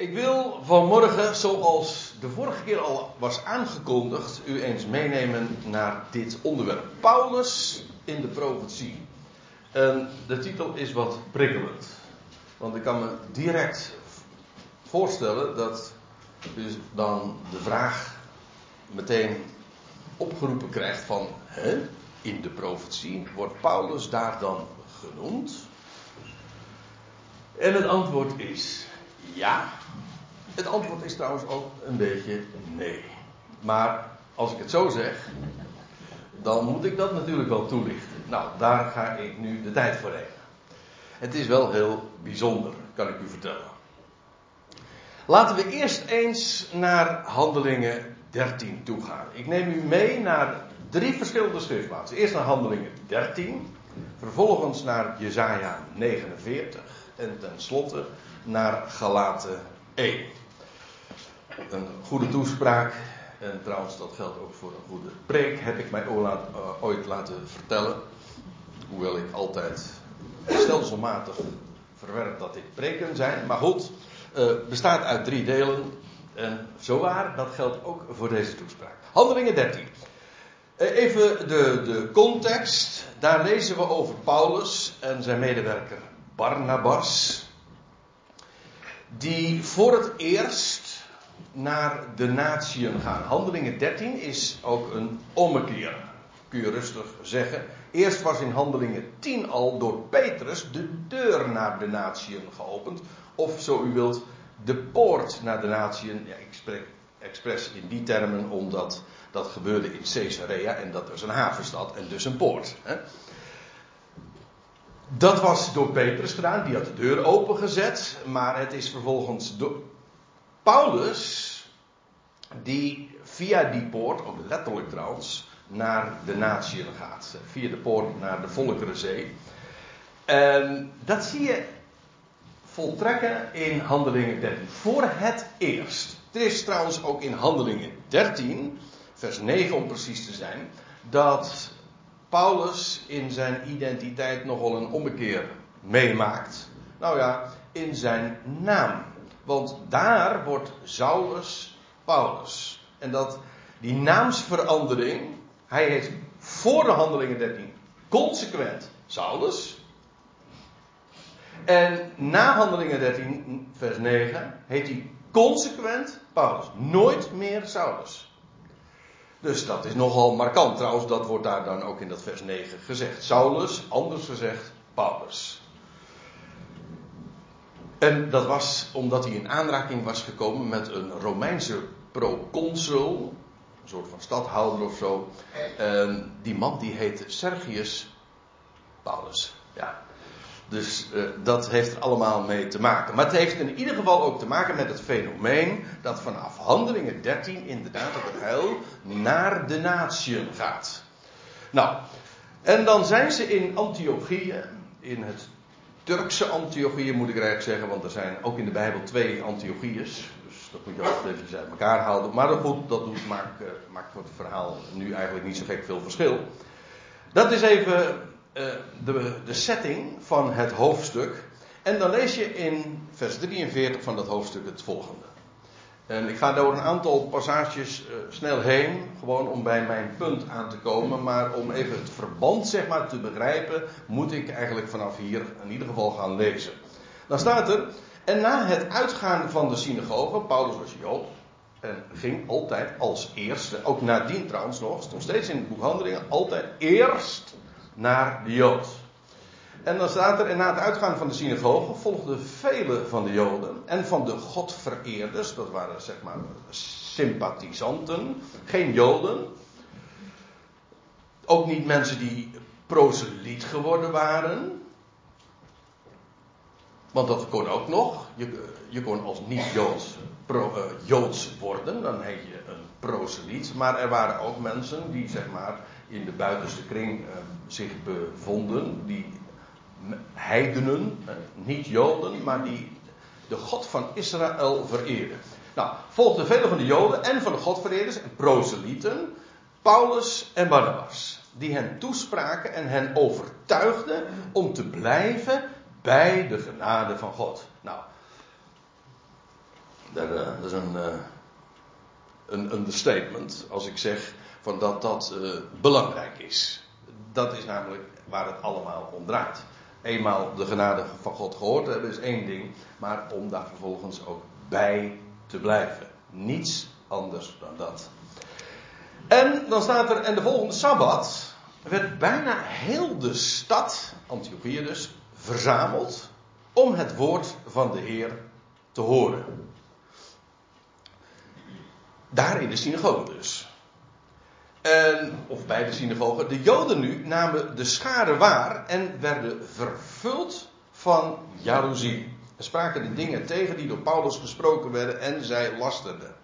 Ik wil vanmorgen, zoals de vorige keer al was aangekondigd, u eens meenemen naar dit onderwerp. Paulus in de profetie. En de titel is wat prikkelend. Want ik kan me direct voorstellen dat u dan de vraag meteen opgeroepen krijgt van, hè, in de profetie, wordt Paulus daar dan genoemd? En het antwoord is ja. Het antwoord is trouwens ook een beetje nee. Maar als ik het zo zeg, dan moet ik dat natuurlijk wel toelichten. Nou, daar ga ik nu de tijd voor nemen. Het is wel heel bijzonder, kan ik u vertellen. Laten we eerst eens naar Handelingen 13 toe gaan. Ik neem u mee naar drie verschillende schriftplaatsen. Eerst naar Handelingen 13, vervolgens naar Jesaja 49 en tenslotte naar Galaten 1. Een goede toespraak, en trouwens dat geldt ook voor een goede preek, heb ik mij eh, ooit laten vertellen. Hoewel ik altijd stelselmatig verwerp dat dit preken zijn. Maar goed, uh, bestaat uit drie delen. En zo waar, dat geldt ook voor deze toespraak. Handelingen 13. Eh, even de, de context. Daar lezen we over Paulus en zijn medewerker Barnabas die voor het eerst naar de natieën gaan. Handelingen 13 is ook een ommekeer, kun je rustig zeggen. Eerst was in Handelingen 10 al door Petrus de deur naar de natieën geopend. Of zo u wilt, de poort naar de natieën. Ja, ik spreek expres in die termen omdat dat gebeurde in Caesarea en dat was een havenstad en dus een poort. Hè. Dat was door Petrus gedaan, die had de deur opengezet, maar het is vervolgens door Paulus die via die poort, ook letterlijk trouwens, naar de natieën gaat. Via de poort naar de Volkerenzee. En dat zie je voltrekken in Handelingen 13. Voor het eerst. Het is trouwens ook in Handelingen 13, vers 9 om precies te zijn, dat Paulus in zijn identiteit nogal een ommekeer meemaakt. Nou ja, in zijn naam. Want daar wordt Saulus Paulus. En dat, die naamsverandering, hij heet voor de handelingen 13 consequent Saulus. En na handelingen 13, vers 9, heet hij consequent Paulus. Nooit meer Saulus. Dus dat is nogal markant. Trouwens, dat wordt daar dan ook in dat vers 9 gezegd. Saulus, anders gezegd Paulus. En dat was omdat hij in aanraking was gekomen met een Romeinse proconsul, een soort van stadhouder of zo. En die man die heette Sergius Paulus. Ja. Dus uh, dat heeft er allemaal mee te maken. Maar het heeft in ieder geval ook te maken met het fenomeen dat vanaf handelingen 13 inderdaad het heil naar de natieën gaat. Nou, en dan zijn ze in Antiochië, in het Turkse Antiochië moet ik eigenlijk zeggen, want er zijn ook in de Bijbel twee Antiochiërs. Dus dat moet je altijd even uit elkaar houden. Maar goed, dat doet, maakt, uh, maakt voor het verhaal nu eigenlijk niet zo gek veel verschil. Dat is even de, de setting van het hoofdstuk. En dan lees je in vers 43 van dat hoofdstuk het volgende. En ik ga door een aantal passages uh, snel heen, gewoon om bij mijn punt aan te komen. Maar om even het verband zeg maar, te begrijpen, moet ik eigenlijk vanaf hier in ieder geval gaan lezen. Dan staat er, en na het uitgaan van de synagoge, Paulus was Jood, en ging altijd als eerste, ook nadien trouwens nog, nog steeds in het boek Handelingen, altijd eerst naar de Jood. En dan staat er, en na het uitgaan van de synagoge volgden vele van de Joden en van de Godvereerders, dat waren zeg maar sympathisanten, geen Joden. Ook niet mensen die proseliet geworden waren. Want dat kon ook nog. Je, je kon als niet-Joods pro, uh, Joods worden, dan heet je een proseliet. Maar er waren ook mensen die zeg maar in de buitenste kring uh, zich bevonden, die heidenen, uh, niet Joden, maar die de God van Israël vereerden. Nou, volgden vele van de Joden en van de Godvereerders en proselieten, Paulus en Barnabas, die hen toespraken en hen overtuigden om te blijven bij de genade van God. Nou, Dat, uh, dat is een, een understatement als ik zeg van dat dat uh, belangrijk is. Dat is namelijk waar het allemaal om draait. Eenmaal de genade van God gehoord hebben is één ding, maar om daar vervolgens ook bij te blijven. Niets anders dan dat. En dan staat er, en de volgende sabbat werd bijna heel de stad, Antiochië dus, verzameld om het woord van de Heer te horen. Daar in de synagoge dus. En, of bij de synagoge. De Joden nu namen de schade waar en werden vervuld van jaloezie. En spraken de dingen tegen die door Paulus gesproken werden en zij lasterden.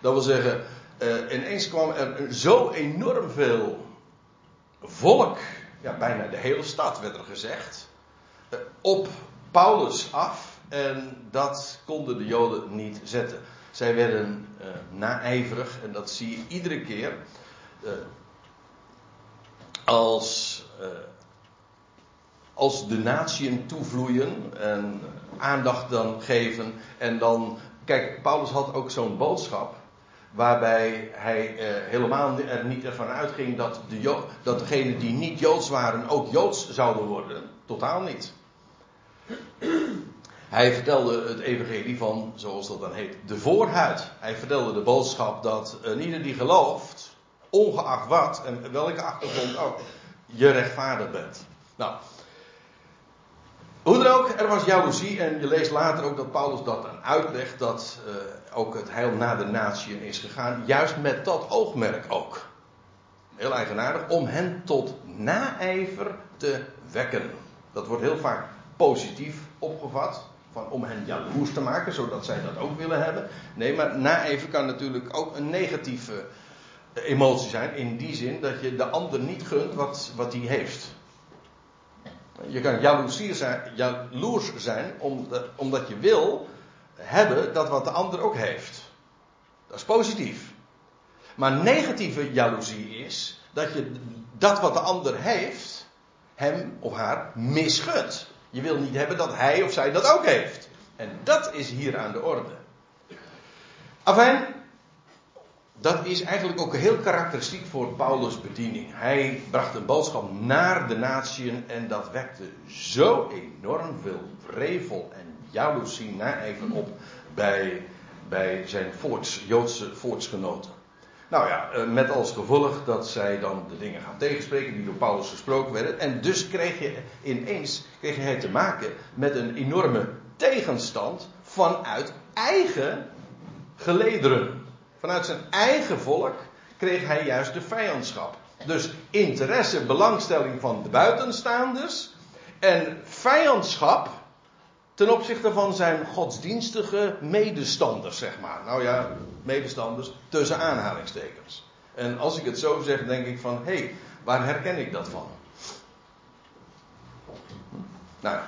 Dat wil zeggen, uh, ineens kwam er zo enorm veel volk, ja, bijna de hele stad werd er gezegd, uh, op Paulus af. En dat konden de Joden niet zetten. Zij werden uh, naijverig en dat zie je iedere keer als, als de natieën toevloeien en aandacht dan geven en dan Kijk, Paulus had ook zo'n boodschap. Waarbij hij eh, helemaal er niet ervan uitging dat, de dat degenen die niet joods waren ook joods zouden worden. Totaal niet. Hij vertelde het evangelie van, zoals dat dan heet, de voorhuid. Hij vertelde de boodschap dat uh, ieder die gelooft, ongeacht wat en welke achtergrond ook, je rechtvaardig bent. Nou, hoe dan ook, er was jaloezie en je leest later ook dat Paulus dat dan uitlegt dat uh, ook het heil naar de natieën is gegaan, juist met dat oogmerk ook. Heel eigenaardig, om hen tot naijver te wekken. Dat wordt heel vaak positief opgevat, om hen jaloers te maken, zodat zij dat ook willen hebben. Nee, maar naijver kan natuurlijk ook een negatieve emotie zijn, in die zin dat je de ander niet gunt wat, wat hij heeft. Je kan zijn, jaloers zijn omdat je wil hebben dat wat de ander ook heeft. Dat is positief. Maar negatieve jaloezie is dat je dat wat de ander heeft, hem of haar misgunt. Je wil niet hebben dat hij of zij dat ook heeft. En dat is hier aan de orde. Afijn, dat is eigenlijk ook heel karakteristiek voor Paulus' bediening. Hij bracht een boodschap naar de natieën en dat wekte zo enorm veel vrevel en jaloezie even op bij, bij zijn voorts, Joodse voortsgenoten. Nou ja, eh, met als gevolg dat zij dan de dingen gaan tegenspreken die door Paulus gesproken werden. En dus kreeg je ineens kreeg je te maken met een enorme tegenstand vanuit eigen gelederen vanuit zijn eigen volk kreeg hij juist de vijandschap. Dus interesse, belangstelling van de buitenstaanders en vijandschap ten opzichte van zijn godsdienstige medestanders, zeg maar. Nou ja, medestanders tussen aanhalingstekens. En als ik het zo zeg, denk ik van, hé, hey, waar herken ik dat van? Nou,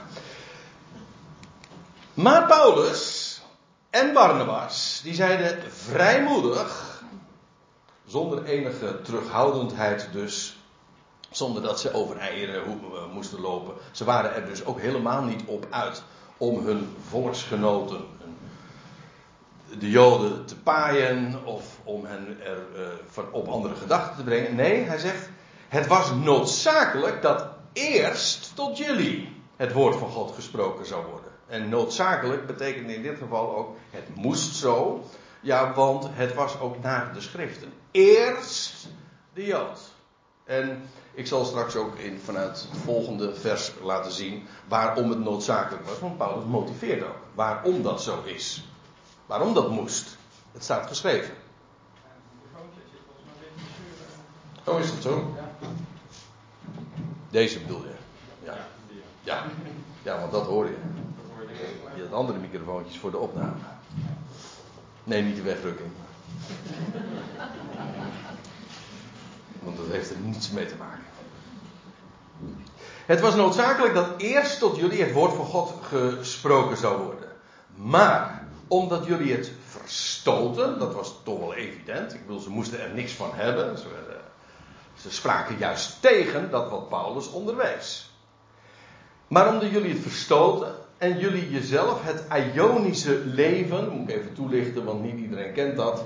maar Paulus en Barnabas, die zeiden vrijmoedig, zonder enige terughoudendheid dus, zonder dat ze over eieren eh, moesten lopen. Ze waren er dus ook helemaal niet op uit om hun volksgenoten, de Joden, te paaien of om hen er uh, op andere gedachten te brengen. Nee, hij zegt, het was noodzakelijk dat eerst tot jullie het woord van God gesproken zou worden. En noodzakelijk betekent in dit geval ook, het moest zo. Ja, want het was ook naar de schriften. Eerst de Jood. En ik zal straks ook in, vanuit het volgende vers laten zien waarom het noodzakelijk was. Want Paulus motiveert ook waarom dat zo is. Waarom dat moest. Het staat geschreven. Oh, is dat zo? Deze bedoel je? Ja. Ja, ja want dat hoor je. Je had andere microfoontjes voor de opname. Nee, niet de wegdrukking. Want dat heeft er niets mee te maken. Het was noodzakelijk dat eerst tot jullie het woord van God gesproken zou worden. Maar omdat jullie het verstoten, dat was toch wel evident. Ik bedoel, ze moesten er niks van hebben. Ze, ze spraken juist tegen dat wat Paulus onderwees. Maar omdat jullie het verstoten en jullie jezelf het Ionische leven, moet ik even toelichten, want niet iedereen kent dat.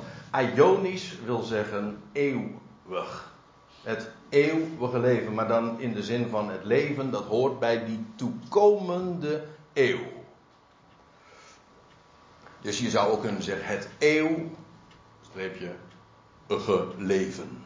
Ionisch wil zeggen eeuwig. Het eeuwige leven, maar dan in de zin van het leven dat hoort bij die toekomende eeuw. Dus je zou ook kunnen zeggen het eeuw, leven.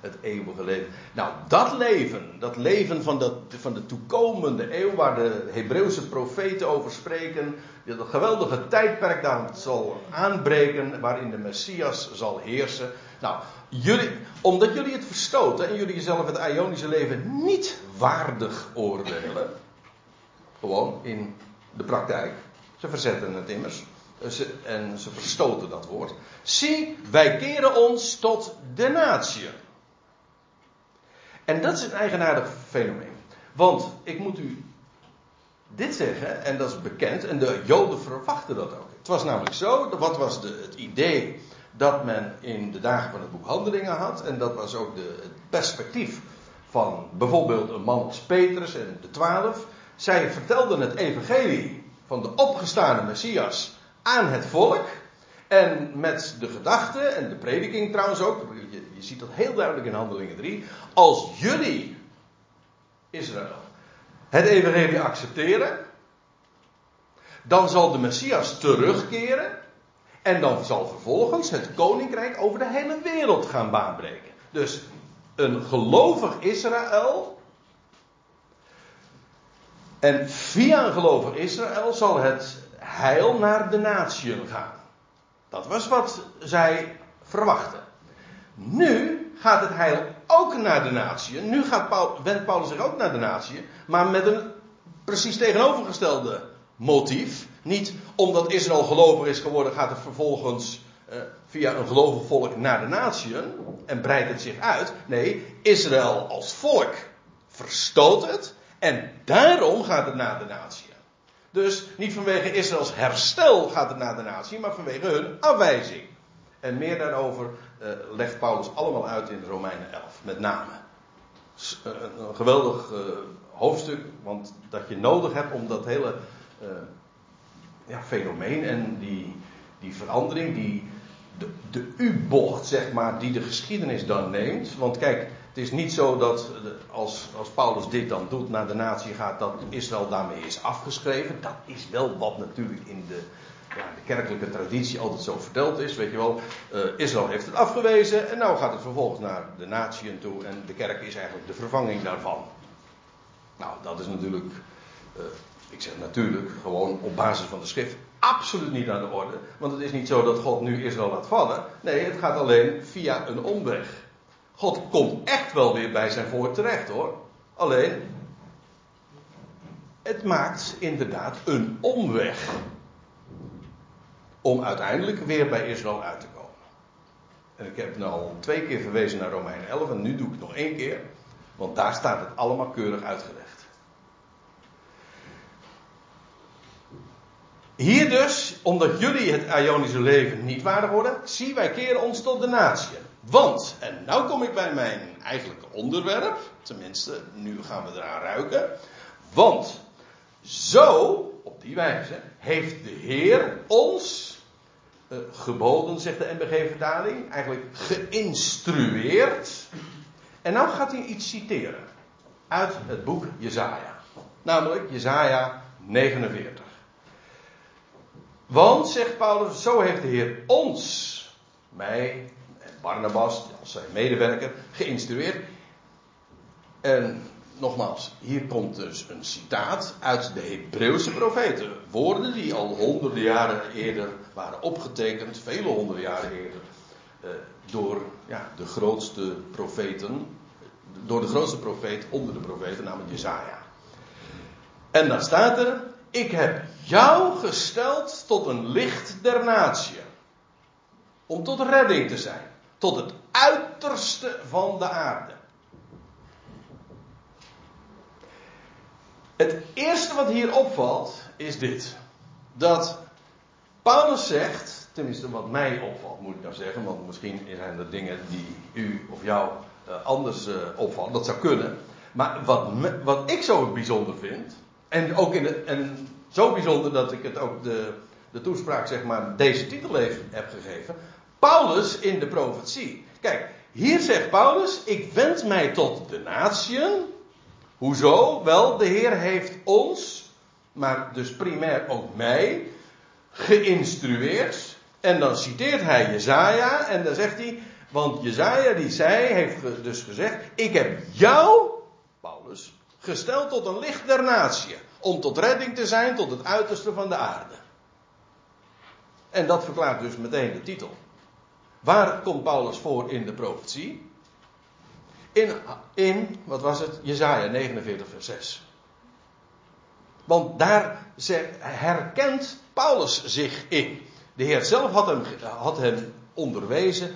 Het eeuwige leven. Nou, dat leven, dat leven van de, van de toekomende eeuw, waar de Hebreeuwse profeten over spreken, dat geweldige tijdperk daar zal aanbreken, waarin de Messias zal heersen. Nou, jullie, omdat jullie het verstoten en jullie jezelf het Ionische leven niet waardig oordelen, gewoon in de praktijk, ze verzetten het immers, en ze verstoten dat woord. Zie, wij keren ons tot de natie. En dat is een eigenaardig fenomeen. Want ik moet u dit zeggen, en dat is bekend, en de Joden verwachten dat ook. Het was namelijk zo, wat was de, het idee dat men in de dagen van het boek Handelingen had, en dat was ook de, het perspectief van bijvoorbeeld een man als Petrus en de twaalf. Zij vertelden het evangelie van de opgestane Messias aan het volk. En met de gedachte, en de prediking trouwens ook, je, je ziet dat heel duidelijk in Handelingen 3. Als jullie, Israël, het evangelie accepteren, dan zal de Messias terugkeren. En dan zal vervolgens het koninkrijk over de hele wereld gaan baanbreken. Dus een gelovig Israël. En via een gelovig Israël zal het heil naar de natieën gaan. Dat was wat zij verwachten. Nu gaat het heil ook naar de natieën. Nu gaat Paul, wendt Paulus zich ook naar de natieën. Maar met een precies tegenovergestelde motief. Niet omdat Israël gelovig is geworden, gaat het vervolgens eh, via een gelovig volk naar de natieën. En breidt het zich uit. Nee, Israël als volk verstoot het. En daarom gaat het naar de natieën. Dus niet vanwege Israëls herstel gaat het naar de natie, maar vanwege hun afwijzing. En meer daarover uh, legt Paulus allemaal uit in Romeinen 11, met name. Uh, een geweldig hoofdstuk, want dat je nodig hebt om dat hele ja, fenomeen en die, die verandering, die, de, de U-bocht, zeg maar, die de geschiedenis dan neemt. Want kijk, het is niet zo dat als, als Paulus dit dan doet naar de natie gaat, dat Israël daarmee is afgeschreven. Dat is wel wat natuurlijk in de, ja, de kerkelijke traditie altijd zo verteld is. Weet je wel, uh, Israël heeft het afgewezen en nou gaat het vervolgens naar de natieën toe en de kerk is eigenlijk de vervanging daarvan. Nou, dat is natuurlijk, uh, ik zeg natuurlijk, gewoon op basis van de schrift absoluut niet aan de orde. Want het is niet zo dat God nu Israël laat vallen. Nee, het gaat alleen via een omweg. God komt echt wel weer bij zijn volk terecht hoor. Alleen, het maakt inderdaad een omweg. Om uiteindelijk weer bij Israël uit te komen. En ik heb nu al twee keer verwezen naar Romein 11 en nu doe ik het nog één keer. Want daar staat het allemaal keurig uitgelegd. Hier dus, omdat jullie het Ionische leven niet waardig worden, zie wij keren ons tot de natie. Want, en nou kom ik bij mijn eigenlijke onderwerp, tenminste, nu gaan we eraan ruiken. Want, zo, op die wijze, heeft de Heer ons uh, geboden, zegt de MBG-vertaling, eigenlijk geïnstrueerd. En nou gaat hij iets citeren uit het boek Jezaja. Namelijk Jezaja 49. Want, zegt Paulus, zo heeft de Heer ons, mij, Barnabas, als zijn medewerker, geïnstrueerd. En nogmaals, hier komt dus een citaat uit de Hebreeuwse profeten. Woorden die al honderden jaren eerder waren opgetekend, vele honderden jaren eerder, eh, door ja, de grootste profeten, door de grootste profeet onder de profeten, namelijk Jezaja. En dan staat er, ik heb jou gesteld tot een licht der natie. Om tot redding te zijn tot het uiterste van de aarde. Het eerste wat hier opvalt is dit. Dat Paulus zegt, tenminste wat mij opvalt moet ik nou zeggen, want misschien zijn er dingen die u of jou uh, anders uh, opvallen, dat zou kunnen. Maar wat, wat ik zo bijzonder vind, en ook in de, en Zo bijzonder dat ik het ook de, de toespraak, zeg maar, deze titel heb gegeven. Paulus in de profetie. Kijk, hier zegt Paulus: Ik wend mij tot de natieën. Hoezo? Wel, de Heer heeft ons, maar dus primair ook mij, geïnstrueerd. En dan citeert hij Jezaja en dan zegt hij, want Jezaja die zei, heeft dus gezegd, ik heb jou, Paulus, gesteld tot een licht der natie. Om tot redding te zijn tot het uiterste van de aarde. En dat verklaart dus meteen de titel. Waar komt Paulus voor in de profetie? In, in wat was het? Jezaja 49 vers 6. Want daar herkent Paulus zich in. De Heer zelf had hem, had hem onderwezen.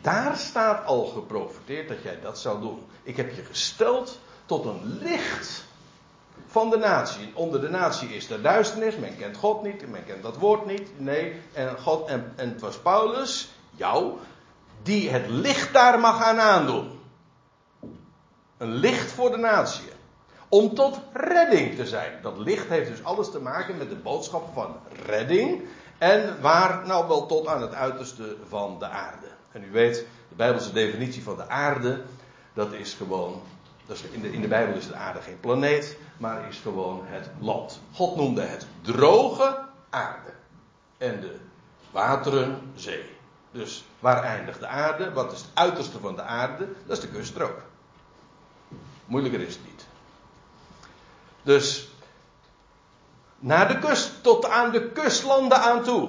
Daar staat al geprofiteerd dat jij dat zou doen. Ik heb je gesteld tot een licht van de natie. Onder de natie is er duisternis. Men kent God niet. Men kent dat woord niet. Nee. En, God, en, en het was Paulus, jou, die het licht daar mag aan aandoen. Een licht voor de natie. Om tot redding te zijn. Dat licht heeft dus alles te maken met de boodschap van redding. En waar nou wel tot aan het uiterste van de aarde. En u weet, de Bijbelse definitie van de aarde, dat is gewoon. Is in, de, in de Bijbel is de aarde geen planeet, maar is gewoon het land. God noemde het droge aarde. En de wateren zee. Dus waar eindigt de aarde? Wat is het uiterste van de aarde? Dat is de kuststrook. Moeilijker is het niet. Dus naar de kust, tot aan de kustlanden aan toe.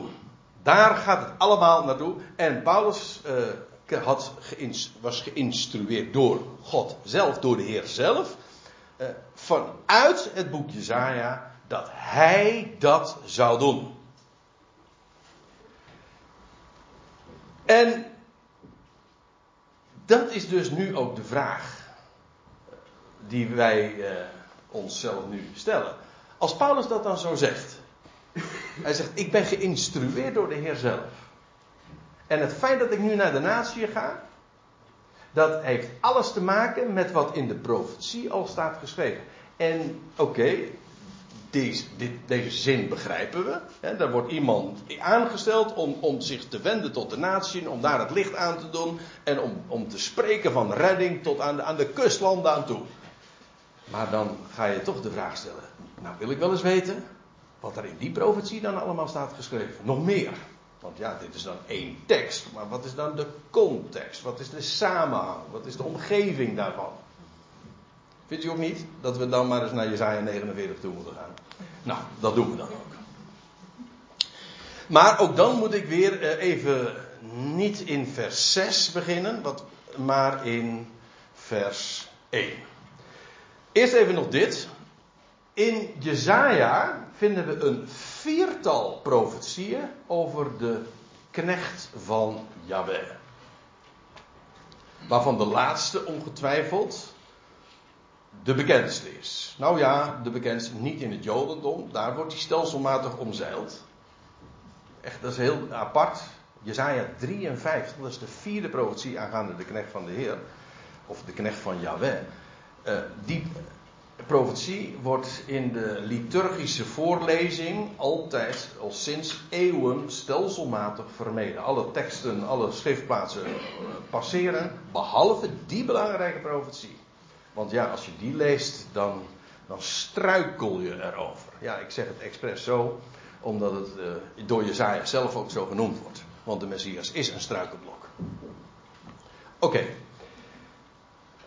Daar gaat het allemaal naartoe. En Paulus uh, had was geïnstrueerd door God zelf, door de Heer zelf. Uh, vanuit het boek Jezaja dat hij dat zou doen. En dat is dus nu ook de vraag die wij uh, onszelf nu stellen. Als Paulus dat dan zo zegt. Hij zegt, ik ben geïnstrueerd door de Heer zelf. En het feit dat ik nu naar de natie ga, dat heeft alles te maken met wat in de profetie al staat geschreven. En oké, deze, deze zin begrijpen we. Hè, daar wordt iemand aangesteld om, om zich te wenden tot de natie, om daar het licht aan te doen en om, om te spreken van redding tot aan de, aan de kustlanden aan toe. Maar dan ga je toch de vraag stellen: Nou, wil ik wel eens weten wat er in die profetie dan allemaal staat geschreven? Nog meer. Want ja, dit is dan één tekst, maar wat is dan de context? Wat is de samenhang? Wat is de omgeving daarvan? Vindt u ook niet dat we dan maar eens naar Jezaja 49 toe moeten gaan? Nou, dat doen we dan ook. Maar ook dan moet ik weer eh, even niet in vers 6 beginnen, maar in vers 1. Eerst even nog dit. In Jezaja vinden we een viertal profetieën over de knecht van Yahweh. Waarvan de laatste ongetwijfeld de bekendste is. Nou ja, de bekendste niet in het Jodendom, daar wordt hij stelselmatig omzeild. Echt, dat is heel apart. Jezaja 53, dat is de vierde profetie aangaande de knecht van de Heer. Of de knecht van Yahweh. Uh, die profetie wordt in de liturgische voorlezing altijd, al sinds eeuwen, stelselmatig vermeden. Alle teksten, alle schriftplaatsen eh, passeren, behalve die belangrijke profetie. Want ja, als je die leest, dan, dan struikel je erover. Ja, ik zeg het expres zo, omdat het uh, door Jezaja zelf ook zo genoemd wordt. Want de Messias is een struikelblok. Oké.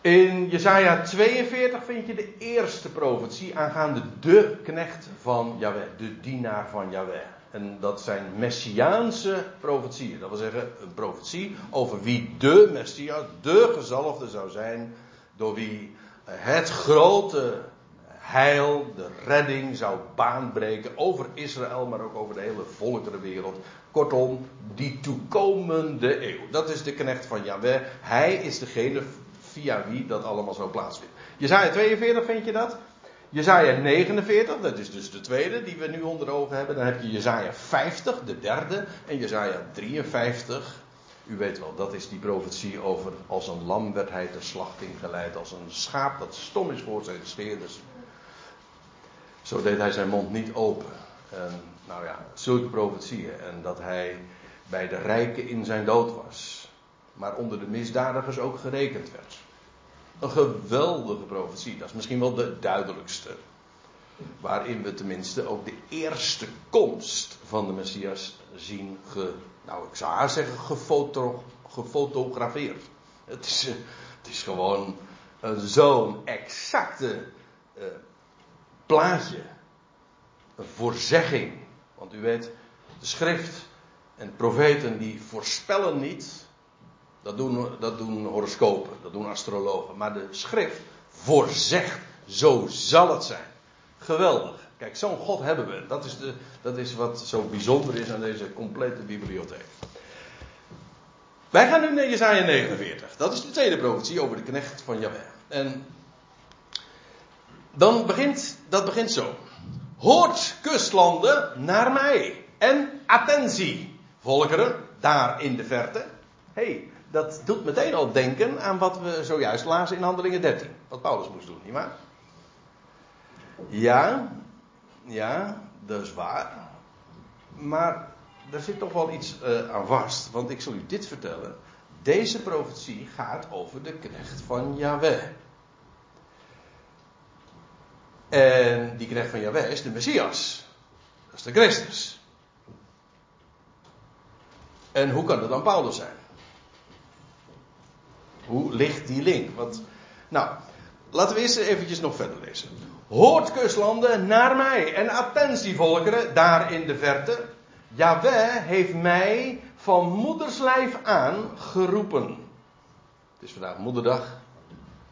In Jesaja 42 vind je de eerste profetie aangaande de knecht van Yahweh, de dienaar van Yahweh. En dat zijn messiaanse profetieën. Dat wil zeggen, een profetie over wie de Messias, de gezalfde zou zijn, door wie het grote heil, de redding zou baanbreken over Israël, maar ook over de hele volkerenwereld. Kortom, die toekomende eeuw. Dat is de knecht van Yahweh. Hij is degene via wie dat allemaal zo plaatsvindt. Jezaja 42 vind je dat? Jezaja 49, dat is dus de tweede die we nu onder ogen hebben. Dan heb je Jezaja 50, de derde. En Jezaja 53. U weet wel, dat is die profetie over als een lam werd hij ter slachting geleid. Als een schaap dat stom is voor zijn scheerders. Zo deed hij zijn mond niet open. En, nou ja, zulke profetieën. En dat hij bij de rijken in zijn dood was. Maar onder de misdadigers ook gerekend werd. Een geweldige profetie. Dat is misschien wel de duidelijkste. Waarin we tenminste ook de eerste komst van de Messias zien ge, nou ik zou haar zeggen gefoto, gefotografeerd. Het is, het is gewoon zo'n exacte uh, plaatje. Een voorzegging. Want u weet, de schrift en profeten die voorspellen niet. Dat doen, dat doen horoscopen, dat doen astrologen. Maar de schrift voorzegt, zo zal het zijn. Geweldig. Kijk, zo'n God hebben we. Dat is, de, dat is wat zo bijzonder is aan deze complete bibliotheek. Wij gaan nu naar Jesaja 49. Dat is de tweede profetie over de knecht van Jahweh. En dan begint, dat begint zo. Hoort kustlanden naar mij. En attentie, volkeren, daar in de verte. hey, dat doet meteen al denken aan wat we zojuist lazen in Handelingen 13. Wat Paulus moest doen, nietwaar? Ja, ja, dat is waar. Maar er zit toch wel iets uh, aan vast. Want ik zal u dit vertellen. Deze profetie gaat over de knecht van Yahweh. En die knecht van Yahweh is de Messias. Dat is de Christus. En hoe kan het dan Paulus zijn? Hoe ligt die link? Want, nou, laten we eerst eventjes nog verder lezen. Hoort kustlanden naar mij en attentie volkeren daar in de verte. Jaweh heeft mij van moederslijf aan geroepen. Het is vandaag moederdag.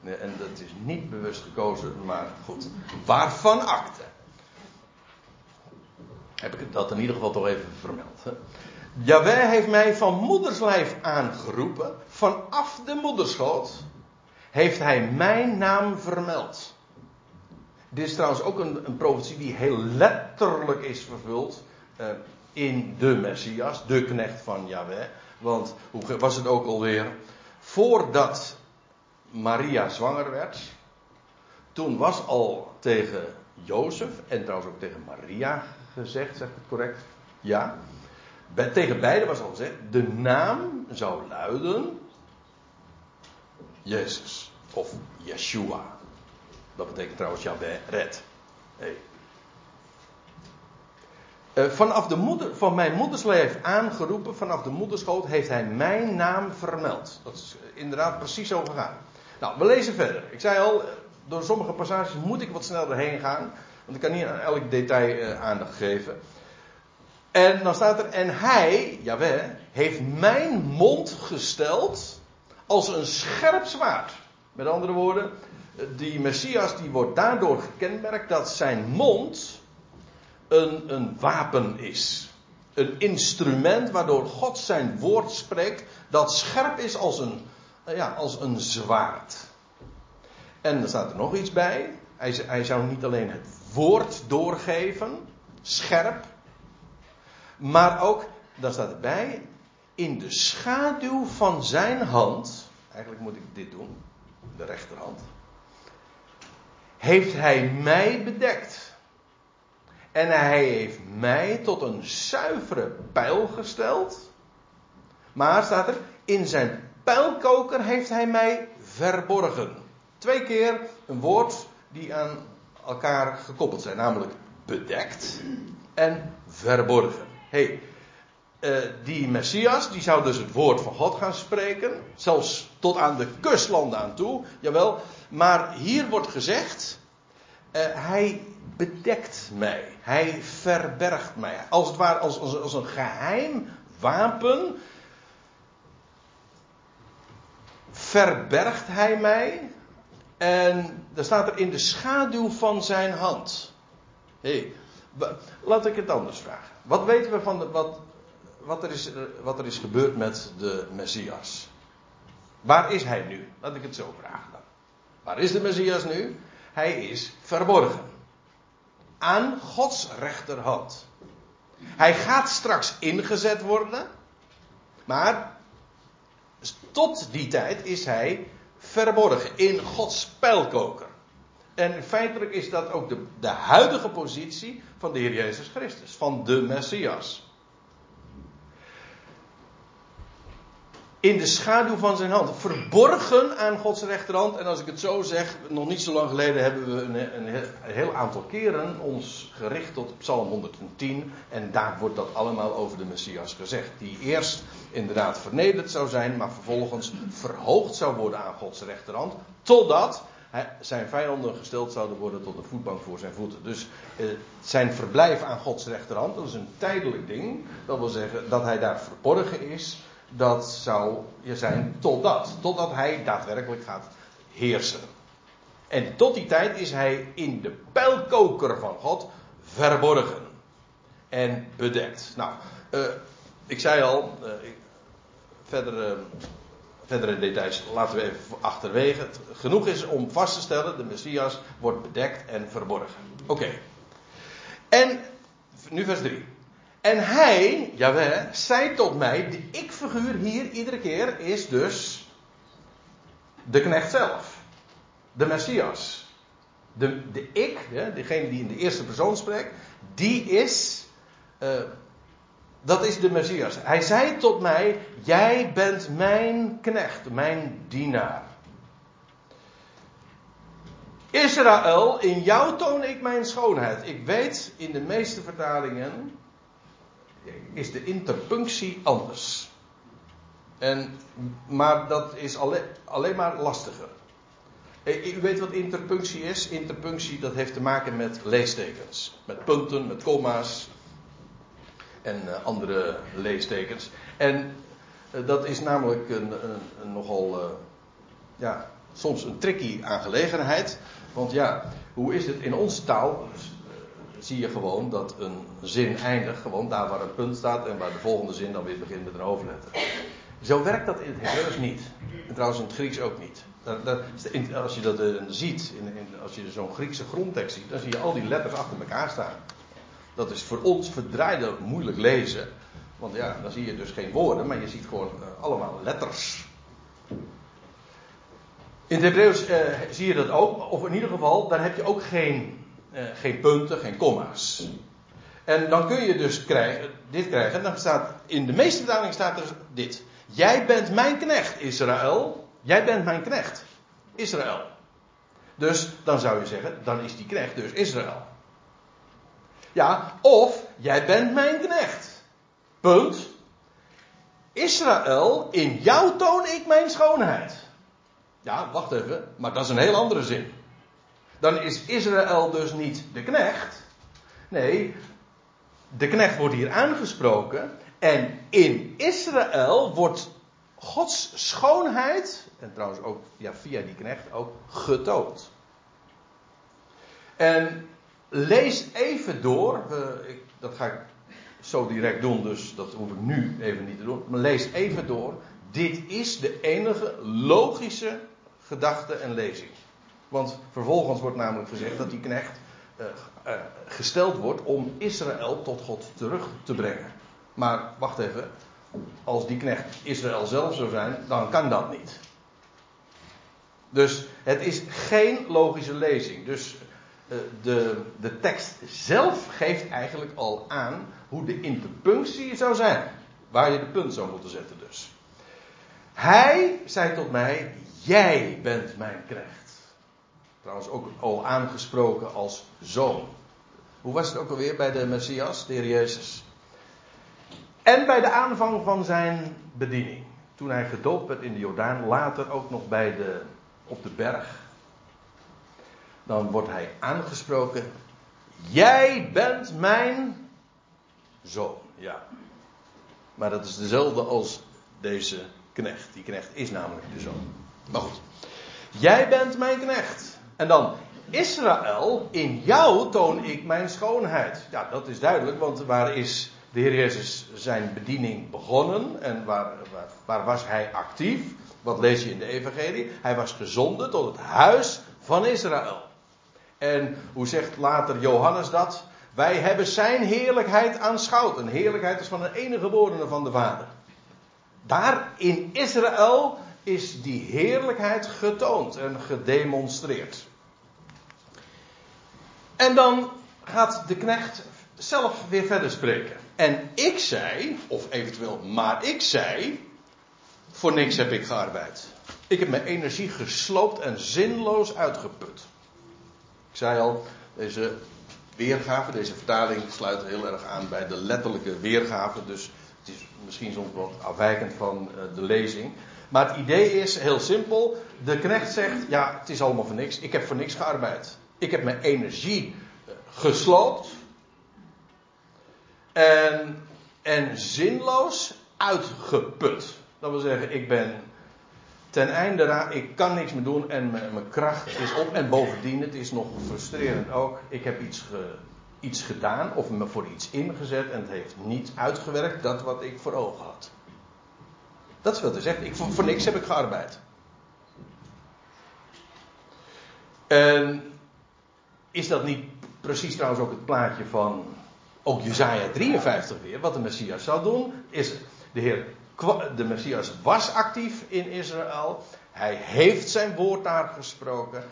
En dat is niet bewust gekozen, maar goed. Waarvan akte? Heb ik dat in ieder geval toch even vermeld. Hè? Jaweh heeft mij van moederslijf aangeroepen. Vanaf de moederschoot heeft hij mijn naam vermeld. Dit is trouwens ook een, een profetie die heel letterlijk is vervuld uh, in de Messias, de knecht van Yahweh. Want hoe was het ook alweer? Voordat Maria zwanger werd, toen was al tegen Jozef en trouwens ook tegen Maria gezegd, zegt het correct? Ja. Tegen beiden was al gezegd, de naam zou luiden Jezus of Yeshua. Dat betekent trouwens Yahweh red. Hey. Uh, vanaf de moeder, van mijn moederslijf aangeroepen, vanaf de moederschoot, heeft hij mijn naam vermeld. Dat is inderdaad precies zo gegaan. Nou, we lezen verder. Ik zei al, door sommige passages moet ik wat sneller heen gaan. Want ik kan niet aan elk detail uh, aandacht geven. En dan staat er, en hij, Jaweh, heeft mijn mond gesteld als een scherp zwaard. Met andere woorden, die Messias die wordt daardoor gekenmerkt dat zijn mond een, een wapen is. Een instrument waardoor God zijn woord spreekt dat scherp is als een, ja, als een zwaard. En er staat er nog iets bij. Hij, hij zou niet alleen het woord doorgeven, scherp, maar ook, dan staat erbij, in de schaduw van zijn hand, eigenlijk moet ik dit doen, de rechterhand, heeft hij mij bedekt. En hij heeft mij tot een zuivere pijl gesteld. Maar staat er, in zijn pijlkoker heeft hij mij verborgen. Twee keer een woord die aan elkaar gekoppeld zijn, namelijk bedekt en verborgen. hey, uh, die Messias, die zou dus het woord van God gaan spreken, zelfs tot aan de kustlanden aan toe, jawel, maar hier wordt gezegd, uh, hij bedekt mij. Hij verbergt mij. Als het ware als, als, als een geheim wapen. Verbergt hij mij. En dan staat er in de schaduw van zijn hand. Hé, hey, laat ik het anders vragen. Wat weten we van de, wat, wat, er is, wat er is gebeurd met de Messias? Waar is hij nu? Laat ik het zo vragen dan. Waar is de Messias nu? Hij is verborgen. Aan Gods rechterhand. Hij gaat straks ingezet worden. Maar tot die tijd is hij verborgen in Gods pijlkoker. En feitelijk is dat ook de, de huidige positie van de Heer Jezus Christus, van de Messias. In de schaduw van zijn hand. Verborgen aan Gods rechterhand. En als ik het zo zeg, nog niet zo lang geleden hebben we een, een, heel aantal keren ons gericht tot Psalm 110. En daar wordt dat allemaal over de Messias gezegd. Die eerst inderdaad vernederd zou zijn, maar vervolgens verhoogd zou worden aan Gods rechterhand. Totdat zijn vijanden gesteld zouden worden tot een voetbank voor zijn voeten. Dus eh, zijn verblijf aan Gods rechterhand, dat is een tijdelijk ding. Dat wil zeggen dat hij daar verborgen is dat zou je zijn totdat. Totdat hij daadwerkelijk gaat heersen. En tot die tijd is hij in de pijlkoker van God verborgen. En bedekt. Nou, uh, ik zei al, ik, verdere, verdere details laten we even achterwege. Genoeg is om vast te stellen, de Messias wordt bedekt en verborgen. Oké. En, nu vers 3. En hij, Jawel, zei tot mij, de ik-figuur hier iedere keer is dus de knecht zelf. De Messias. De, de ik, degene die in de eerste persoon spreekt, die is, uh, dat is de Messias. Hij zei tot mij, jij bent mijn knecht, mijn dienaar. Israël, in jou toon ik mijn schoonheid. Ik weet in de meeste vertalingen is de interpunctie anders. En, maar dat is alleen, maar lastiger. Eh, u weet wat interpunctie is? Interpunctie dat heeft te maken met leestekens. Met punten, met komma's en uh, andere leestekens. En uh, dat is namelijk een, een, nogal, ja, soms een tricky aangelegenheid. Want ja, hoe is het in onze taal? Zie je gewoon dat een zin eindigt gewoon daar waar een punt staat en waar de volgende zin dan weer begint met een hoofdletter. Zo werkt dat in het Hebreeuws niet. En trouwens in het Grieks ook niet. als je dat uh, ziet, als je zo'n Griekse grondtekst ziet, dan zie je al die letters achter elkaar staan. Dat is voor ons verdraaide moeilijk lezen. Want ja, dan zie je dus geen woorden, maar je ziet gewoon uh, allemaal letters. In het Hebreeuws uh, zie je dat ook, of in ieder geval, daar heb je ook geen eh, geen punten, geen komma's. En dan kun je dus krijgen, dit krijgen. Dan staat, in de meeste vertalingen staat er dit. Jij bent mijn knecht, Israël. Jij bent mijn knecht, Israël. Dus dan zou je zeggen, dan is die knecht dus Israël. Ja, of jij bent mijn knecht. Punt. Israël, in jou toon ik mijn schoonheid. Ja, wacht even, maar dat is een heel andere zin dan is Israël dus niet de knecht. Nee, de knecht wordt hier aangesproken. En in Israël wordt Gods schoonheid, en trouwens ook ja, via die knecht ook, getoond. En lees even door, ik, dat ga ik zo direct doen, dus dat hoef ik nu even niet te doen. Maar lees even door. Dit is de enige logische gedachte en lezing. Want vervolgens wordt namelijk gezegd dat die knecht uh, uh, gesteld wordt om Israël tot God terug te brengen. Maar wacht even, als die knecht Israël zelf zou zijn, dan kan dat niet. Dus het is geen logische lezing. Dus uh, de, de tekst zelf geeft eigenlijk al aan hoe de interpunctie zou zijn. Waar je de punt zou moeten zetten dus. Hij zei tot mij, jij bent mijn knecht. Trouwens ook al aangesproken als zoon. Hoe was het ook alweer bij de Messias, de Heer Jezus? En bij de aanvang van zijn bediening. Toen hij gedoopt werd in de Jordaan, later ook nog bij de, op de berg. Dan wordt hij aangesproken. Jij bent mijn zoon. Ja. Maar dat is dezelfde als deze knecht. Die knecht is namelijk de zoon. Maar goed. Jij bent mijn knecht. En dan, Israël, in jou toon ik mijn schoonheid. Ja, dat is duidelijk, want waar is de Heer Jezus zijn bediening begonnen en waar, waar, waar was hij actief? Wat lees je in de Evangelie? Hij was gezonden tot het huis van Israël. En hoe zegt later Johannes dat? Wij hebben zijn heerlijkheid aanschouwd. Een heerlijkheid is van een enige geborene van de Vader. Daar in Israël is die heerlijkheid getoond en gedemonstreerd. En dan gaat de knecht zelf weer verder spreken. En ik zei, of eventueel maar ik zei, voor niks heb ik gearbeid. Ik heb mijn energie gesloopt en zinloos uitgeput. Ik zei al, deze weergave, deze vertaling sluit heel erg aan bij de letterlijke weergave. Dus het is misschien soms wat afwijkend van eh, de lezing. Maar het idee is heel simpel. De knecht zegt, ja, het is allemaal voor niks. Ik heb voor niks gearbeid. Ik heb mijn energie eh, gesloopt. En, en zinloos uitgeput. Dat wil zeggen, ik ben ten einde, ik kan niks meer doen en mijn, kracht is op. En bovendien, het is nog frustrerend ook. Ik heb iets, iets gedaan of me voor iets ingezet en het heeft niet uitgewerkt dat wat ik voor ogen had. Dat is wat hij. Ik, voor, voor niks heb ik gearbeid. En is dat niet precies trouwens ook het plaatje van ook Jezaja 53 weer, wat de Messias zou doen? Is de Heer de Messias was actief in Israël. Hij heeft zijn woord daar gesproken.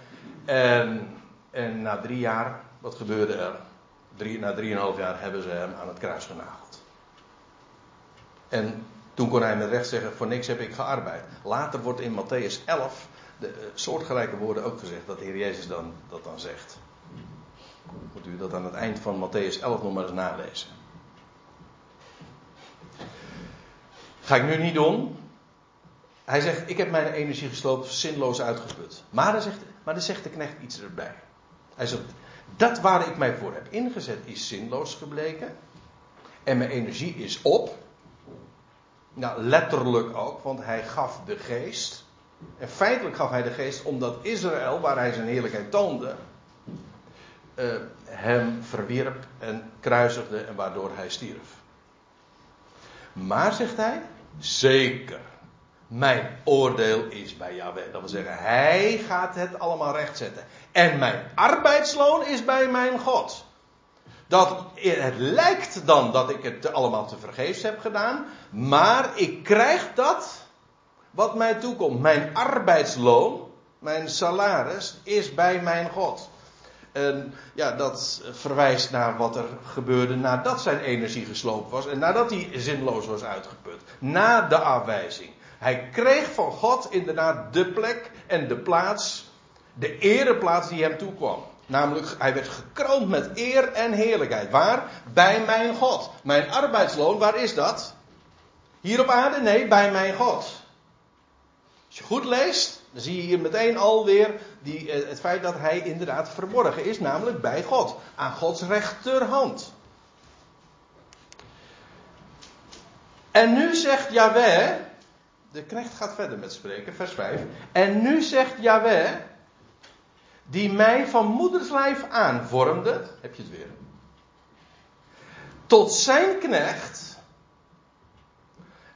En, en na drie jaar, wat gebeurde er? Drie, na drieënhalf jaar hebben ze hem aan het kruis genageld. En toen kon hij met recht zeggen: Voor niks heb ik gearbeid. Later wordt in Matthäus 11 de uh, soortgelijke woorden ook gezegd, dat de Heer Jezus dan, dat dan zegt. Moet u dat aan het eind van Matthäus 11 nog maar eens nalezen. Ga ik nu niet doen. Hij zegt, ik heb mijn energie gesloopt, zinloos uitgeput. Maar dan, zegt, maar dan zegt de knecht iets erbij. Hij zegt, dat waar ik mij voor heb ingezet is zinloos gebleken. En mijn energie is op. Nou, letterlijk ook, want hij gaf de geest. En feitelijk gaf hij de geest omdat Israël, waar hij zijn heerlijkheid toonde, uh, hem verwierp en kruisigde en waardoor hij stierf. Maar, zegt hij, Zeker. Mijn oordeel is bij Yahweh. Dat wil zeggen, hij gaat het allemaal rechtzetten. En mijn arbeidsloon is bij mijn God. Dat, het lijkt dan dat ik het allemaal te vergeefs heb gedaan. Maar ik krijg dat wat mij toekomt. Mijn arbeidsloon, mijn salaris, is bij mijn God. En ja, dat verwijst naar wat er gebeurde nadat zijn energie gesloopt was en nadat hij zinloos was uitgeput. Na de afwijzing. Hij kreeg van God inderdaad de plek en de plaats, de ereplaats die hem toekwam. Namelijk, hij werd gekroond met eer en heerlijkheid. Waar? Bij mijn God. Mijn arbeidsloon, waar is dat? Hier op aarde? Nee, bij mijn God. Als je goed leest, dan zie je hier meteen alweer die, eh, het feit dat hij inderdaad verborgen is, namelijk bij God. Aan Gods rechterhand. En nu zegt Yahweh, de knecht gaat verder met spreken, vers 5. En nu zegt Yahweh, die mij van moederslijf aanvormde, heb je het weer, tot zijn knecht.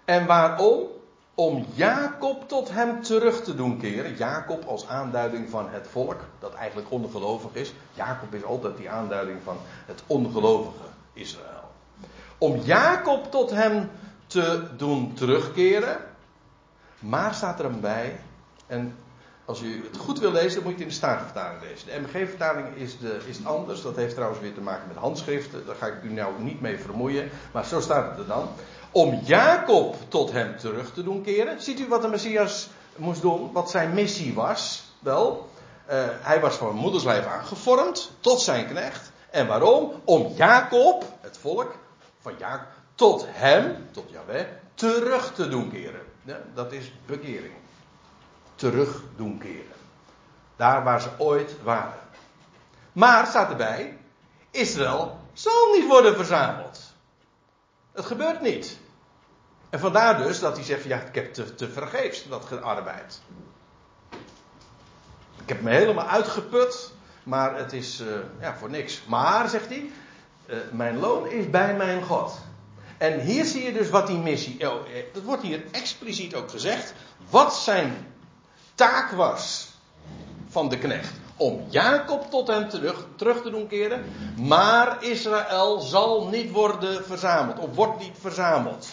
En waarom? Om Jacob tot hem terug te doen keren. Jacob als aanduiding van het volk, dat eigenlijk ongelovig is. Jacob is altijd die aanduiding van het ongelovige Israël. Om Jacob tot hem te doen terugkeren. Maar staat er een bij, en als u het goed wil lezen, dan moet je het in de Statenvertaling lezen. De MG-vertaling is, is anders. Dat heeft trouwens weer te maken met handschriften. Daar ga ik u nou niet mee vermoeien. Maar zo staat het er dan om Jacob tot hem terug te doen keren. Ziet u wat de Messias moest doen? Wat zijn missie was? Wel, uh, hij was van moederslijf aangevormd tot zijn knecht. En waarom? Om Jacob, het volk van Jacob, tot hem, tot Yahweh, terug te doen keren. Ja, dat is bekering. Terug doen keren. Daar waar ze ooit waren. Maar staat erbij, Israël zal niet worden verzameld. Het gebeurt niet. En vandaar dus dat hij zegt: Ja, ik heb te, te vergeefs dat gearbeid. Ik heb me helemaal uitgeput, maar het is uh, ja, voor niks. Maar, zegt hij, uh, mijn loon is bij mijn God. En hier zie je dus wat die missie. Oh, eh, dat wordt hier expliciet ook gezegd. Wat zijn taak was van de knecht. Om Jacob tot hem terug, terug te doen keren. Maar Israël zal niet worden verzameld. Of wordt niet verzameld.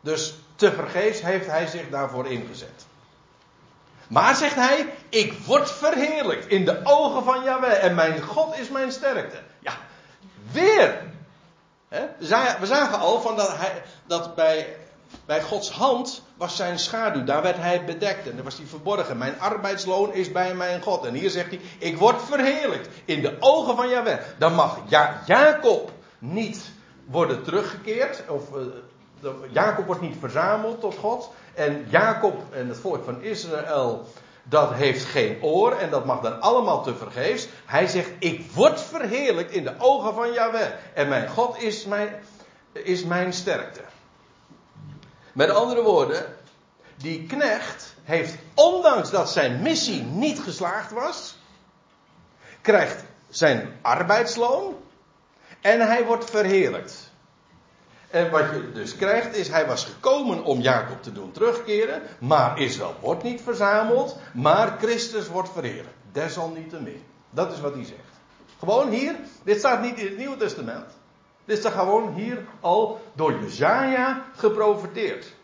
Dus tevergeefs heeft hij zich daarvoor ingezet. Maar zegt hij, ik word verheerlijkt in de ogen van Yahweh en mijn God is mijn sterkte. Ja, weer. We zagen al van dat, hij, dat bij, bij Gods hand was zijn schaduw, daar werd hij bedekt en daar was hij verborgen. Mijn arbeidsloon is bij mijn God. En hier zegt hij, ik word verheerlijkt in de ogen van Yahweh. Dan mag ja, Jacob niet worden teruggekeerd, of uh, Jacob wordt niet verzameld tot God. En Jacob en het volk van Israël, dat heeft geen oor en dat mag dan allemaal te vergeefs. Hij zegt, ik word verheerlijkt in de ogen van Yahweh. En mijn God is mijn, is mijn sterkte. Met andere woorden, die knecht heeft, ondanks dat zijn missie niet geslaagd was, krijgt zijn arbeidsloon en hij wordt verheerlijkt. En wat je dus krijgt is, hij was gekomen om Jacob te doen terugkeren, maar Israël wordt niet verzameld, maar Christus wordt verheerlijkt. Desalniettemin. Dat is wat hij zegt. Gewoon hier, dit staat niet in het Nieuwe Testament. Dit staat gewoon hier al door Jezaja geprofeteerd.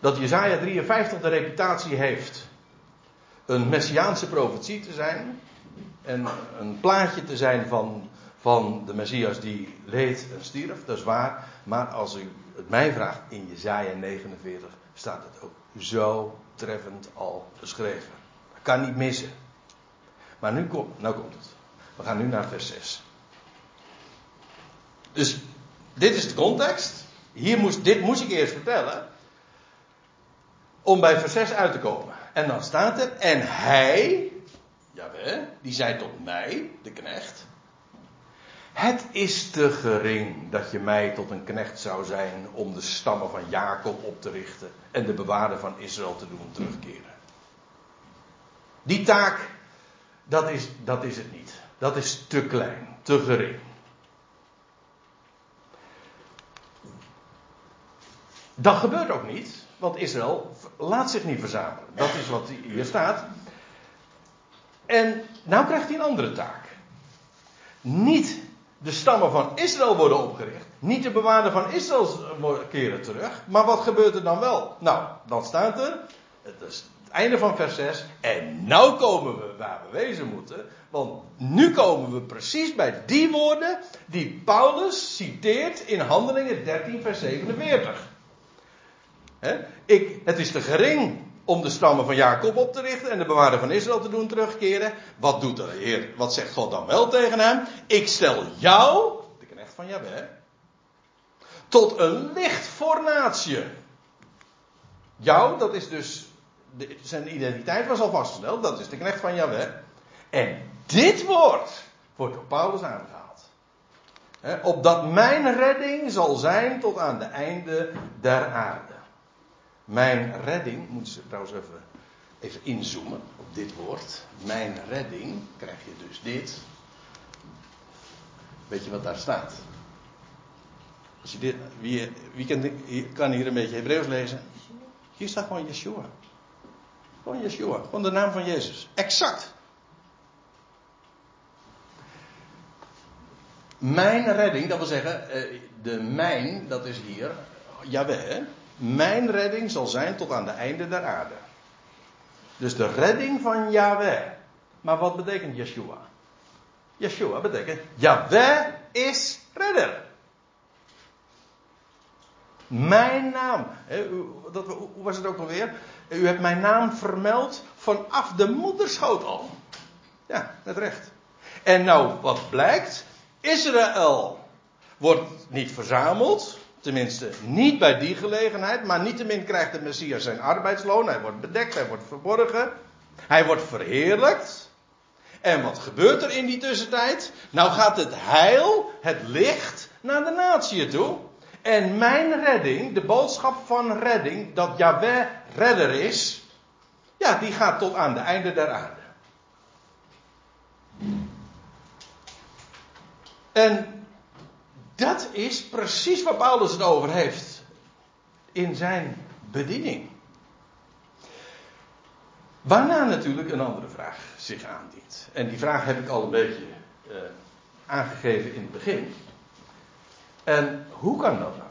Dat Jezaja 53 de reputatie heeft een messiaanse profetie te zijn en een plaatje te zijn van van de Messias die leed en stierf, dat is waar. Maar als u het mij vraagt, in Jezaja 49 staat het ook zo treffend al beschreven. Dat kan niet missen. Maar nu komt, nou komt het. We gaan nu naar vers 6. Dus dit is de context. Hier moest, dit moest ik eerst vertellen. Om bij vers 6 uit te komen. En dan staat er, en hij, jawel, die zei tot mij, de knecht. Het is te gering dat je mij tot een knecht zou zijn om de stammen van Jacob op te richten en de bewaarder van Israël te doen terugkeren. Die taak, dat is, dat is het niet. Dat is te klein, te gering. Dat gebeurt ook niet, want Israël laat zich niet verzamelen. Dat is wat hier staat. En nou krijgt hij een andere taak. Niet de stammen van Israël worden opgericht. Niet de bewaarden van Israël keren terug. Maar wat gebeurt er dan wel? Nou, dan staat er. Het is het einde van vers 6. En nou komen we waar we wezen moeten. Want nu komen we precies bij die woorden die Paulus citeert in Handelingen 13, vers 47. Ik, het is te gering om de stammen van Jacob op te richten en de bewaarder van Israël te doen terugkeren. Wat doet de Heer? Wat zegt God dan wel tegen hem? Ik stel jou, de knecht van Jahweh, tot een licht voor natie. Jou, dat is dus, zijn identiteit was al vastgesteld, dat is de knecht van Jahweh. En dit woord wordt door Paulus aangehaald. He, opdat mijn redding zal zijn tot aan de einde der aarde. Mijn redding, moeten ze trouwens even, even inzoomen op dit woord. Mijn redding, krijg je dus dit. Weet je wat daar staat? Als je dit, wie, kan, kan hier een beetje Hebreeuws lezen? Hier staat gewoon Yeshua. Gewoon Yeshua, gewoon de naam van Jezus. Exact. Mijn redding, dat wil zeggen, eh, de mijn, dat is hier, Jaweh, mijn redding zal zijn tot aan de einde der aarde. Dus de redding van Yahweh. Maar wat betekent Yeshua? Yeshua betekent Yahweh is redder. Mijn naam. dat, hoe was het ook alweer? U hebt mijn naam vermeld vanaf de moederschoot al. Ja, met recht. En nou, wat blijkt? Israël wordt niet verzameld. Tenminste, niet bij die gelegenheid, maar niettemin krijgt de Messias zijn arbeidsloon. Hij wordt bedekt, hij wordt verborgen. Hij wordt verheerlijkt. En wat gebeurt er in die tussentijd? Nou gaat het heil, het licht, naar de natie toe. En mijn redding, de boodschap van redding, dat Yahweh redder is, ja, die gaat tot aan de einde der aarde. En dat is precies waar Paulus het over heeft in zijn bediening. Waarna natuurlijk een andere vraag zich aandient. En die vraag heb ik al een beetje uh, aangegeven in het begin. En hoe kan dat nou?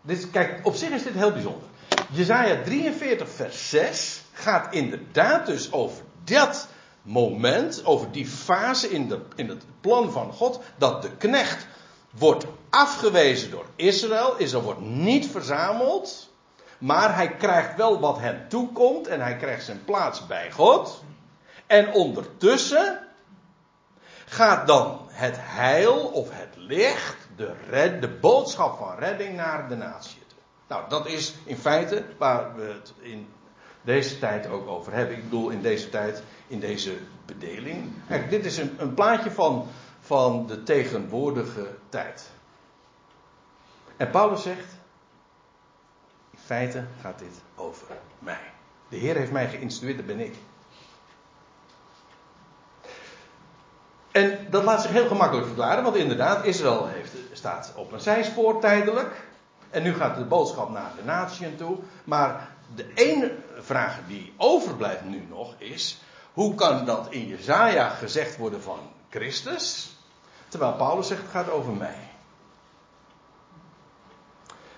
Dit, kijk, op zich is dit heel bijzonder. Jezaja 43 vers 6 gaat inderdaad dus over dat moment, over die fase in, de, in het plan van God, dat de knecht wordt afgewezen door Israël. Israël wordt niet verzameld, maar hij krijgt wel wat hem toekomt en hij krijgt zijn plaats bij God. En ondertussen gaat dan het heil of het licht, de, red, de boodschap van redding naar de natie toe. Nou, dat is in feite waar we het in deze tijd ook over hebben. Ik bedoel, in deze tijd, in deze bedeling. Kijk, dit is een, een plaatje van, van de tegenwoordige tijd. En Paulus zegt, in feite gaat dit over mij. De Heer heeft mij geïnstrueerd, dat ben ik. En dat laat zich heel gemakkelijk verklaren, want inderdaad, Israël heeft, staat op een zijspoor tijdelijk. En nu gaat de boodschap naar de natieën toe. Maar de ene vraag die overblijft nu nog is: hoe kan dat in Jezaja gezegd worden van Christus, terwijl Paulus zegt het gaat over mij?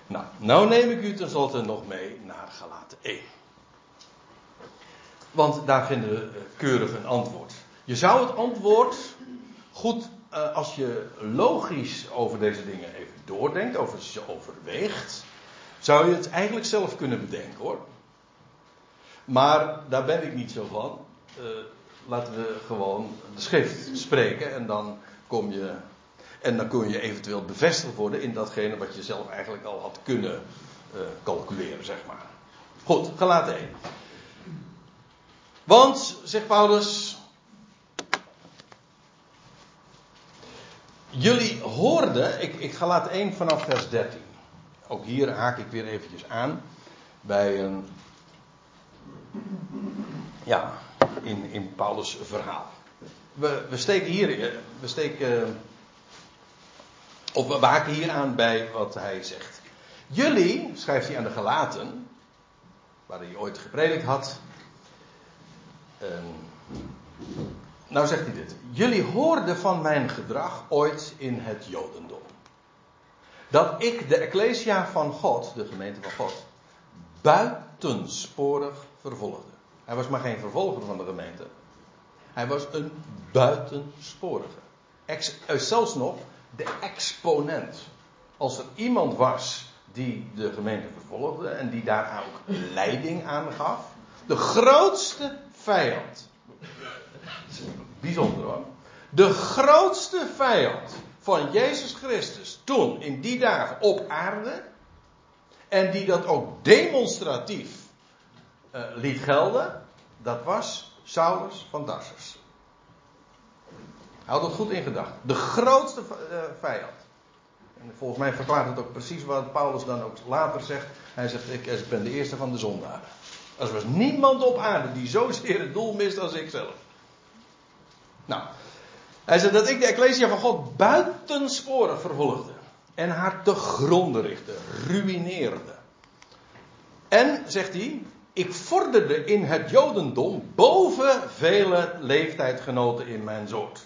Nou, nou neem ik u tenslotte nog mee naar Galaten 1. Want daar vinden we eh, keurig een antwoord. Je zou het antwoord goed, uh, als je logisch over deze dingen even doordenkt, over ze overweegt, zou je het eigenlijk zelf kunnen bedenken hoor. Maar daar ben ik niet zo van. Uh, laten we gewoon de schrift spreken en dan kom je. En dan kun je eventueel bevestigd worden in datgene wat je zelf eigenlijk al had kunnen uh, calculeren, zeg maar. Goed, gelaten 1. Want, zegt Paulus, Jullie hoorden, ik, ik ga laten 1 vanaf vers 13. Ook hier haak ik weer eventjes aan bij een, ja, in, in Paulus' verhaal. We, we steken hier, we steken, of we haken hier aan bij wat hij zegt. Jullie, schrijft hij aan de Galaten, waar hij ooit gepredikt had. Um, nou zegt hij dit. Jullie hoorden van mijn gedrag ooit in het Jodendom. Dat ik de Ecclesia van God, de gemeente van God, buitensporig vervolgde. Hij was maar geen vervolger van de gemeente. Hij was een buitensporige. Eh, zelfs nog de exponent. Als er iemand was die de gemeente vervolgde en die daar ook leiding aan gaf. De grootste vijand Bijzonder hoor. De grootste vijand van Jezus Christus toen in die dagen op aarde. En die dat ook demonstratief uh, liet gelden. Dat was Saulus van Tarsus. Houd dat goed in gedachten. De grootste uh, vijand. En volgens mij verklaart het ook precies wat Paulus dan ook later zegt. Hij zegt: Ik ben de eerste van de zondaren. Er was niemand op aarde die zozeer het doel mist als ik zelf. Nou, hij zegt dat ik de Ecclesia van God buitensporig vervolgde. En haar te gronden richtte, ruïneerde. En, zegt hij, ik vorderde in het Jodendom boven vele leeftijdgenoten in mijn soort.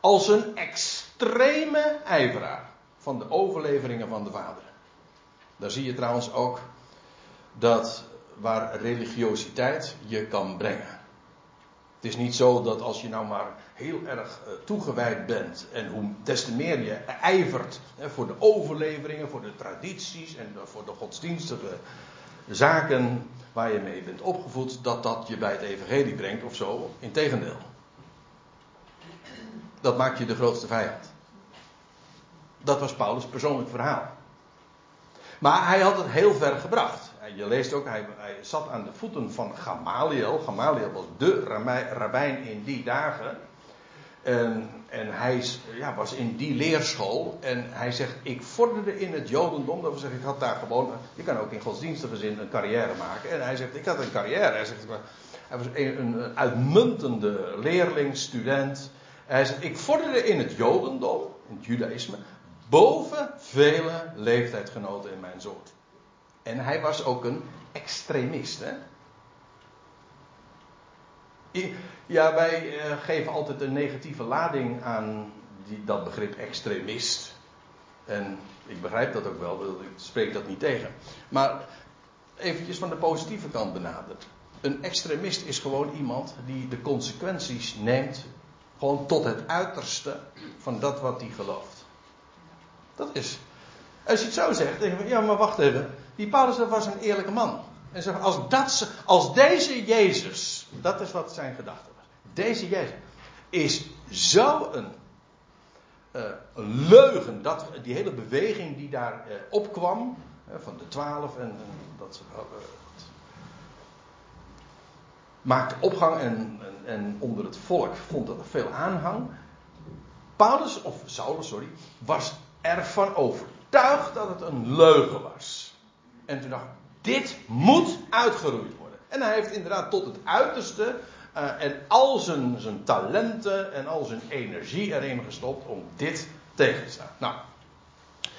Als een extreme ijveraar van de overleveringen van de Vader. Daar zie je trouwens ook dat waar religiositeit je kan brengen. Het is niet zo dat als je nou maar heel erg uh, toegewijd bent en hoe des te meer je ijvert voor de overleveringen, voor de tradities en voor de godsdienstige zaken waar je mee bent opgevoed, dat dat je bij het evangelie brengt of zo. Integendeel. Dat maakt je de grootste vijand. Dat was Paulus' persoonlijk verhaal. Maar hij had het heel ver gebracht je leest ook, hij, hij, zat aan de voeten van Gamaliel. Gamaliel was de rabbijn in die dagen. En, en hij ja, was in die leerschool. En hij zegt, ik vorderde in het jodendom. Dat wil zeggen, ik had daar gewoon... Je kan ook in godsdienstige zin een carrière maken. En hij zegt, ik had een carrière. Hij, zegt, hij was een, uitmuntende leerling, student. hij zegt, ik vorderde in het jodendom, in het judaïsme... boven vele leeftijdgenoten in mijn soort. En hij was ook een extremist. Hè? Ja, wij uh, geven altijd een negatieve lading aan die, dat begrip extremist. En ik begrijp dat ook wel, ik spreek dat niet tegen. Maar eventjes van de positieve kant benaderen. Een extremist is gewoon iemand die de consequenties neemt, gewoon tot het uiterste van dat wat hij gelooft. Dat is. Als je het zo zegt, denk je, ja, maar wacht even. Die Paulus was een eerlijke man. En zeg, als, dat, als deze Jezus, dat is wat zijn gedachte was. Deze Jezus is zo een, uh, een leugen. Dat, die hele beweging die daar uh, opkwam, uh, van de twaalf en, dat maakte opgang en, en, en, onder het volk vond dat er veel aanhang. Paulus, of Saulus, sorry, was ervan overtuigd dat het een leugen was. En toen dacht dit moet uitgeroeid. En hij heeft inderdaad tot het uiterste uh, en al zijn, zijn talenten en al zijn energie erin gestopt om dit tegen te staan. Nou,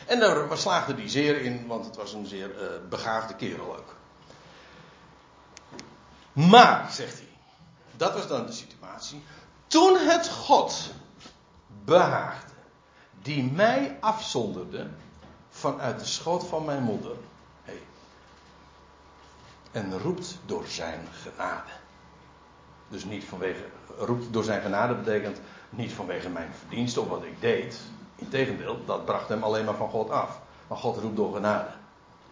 en daar slaagde hij zeer in, want het was een zeer uh, begaafde kerel ook. Maar, zegt hij, dat was dan de situatie. Toen het God behaagde, die mij afzonderde vanuit de schoot van mijn moeder. En roept door zijn genade. Dus niet vanwege, roept door zijn genade betekent niet vanwege mijn verdiensten of wat ik deed. Integendeel, dat bracht hem alleen maar van God af. Maar God roept door genade.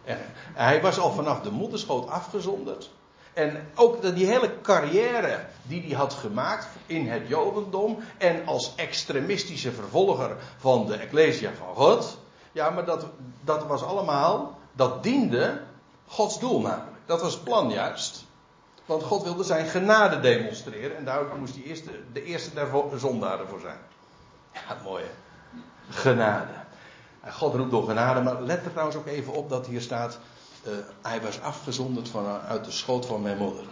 En hij was al vanaf de moederschoot afgezonderd. En ook die hele carrière die hij had gemaakt in het Jodendom. En als extremistische vervolger van de Ecclesia van God. Ja, maar dat, dat was allemaal, dat diende Gods doel namelijk. Dat was het plan juist. Want God wilde zijn genade demonstreren. En daar moest hij eerst de eerste der zondaren voor zijn. Ja, mooi hè. Genade. God roept door genade, maar let er trouwens ook even op dat hier staat. Uh, hij was afgezonderd vanuit de schoot van mijn moeder.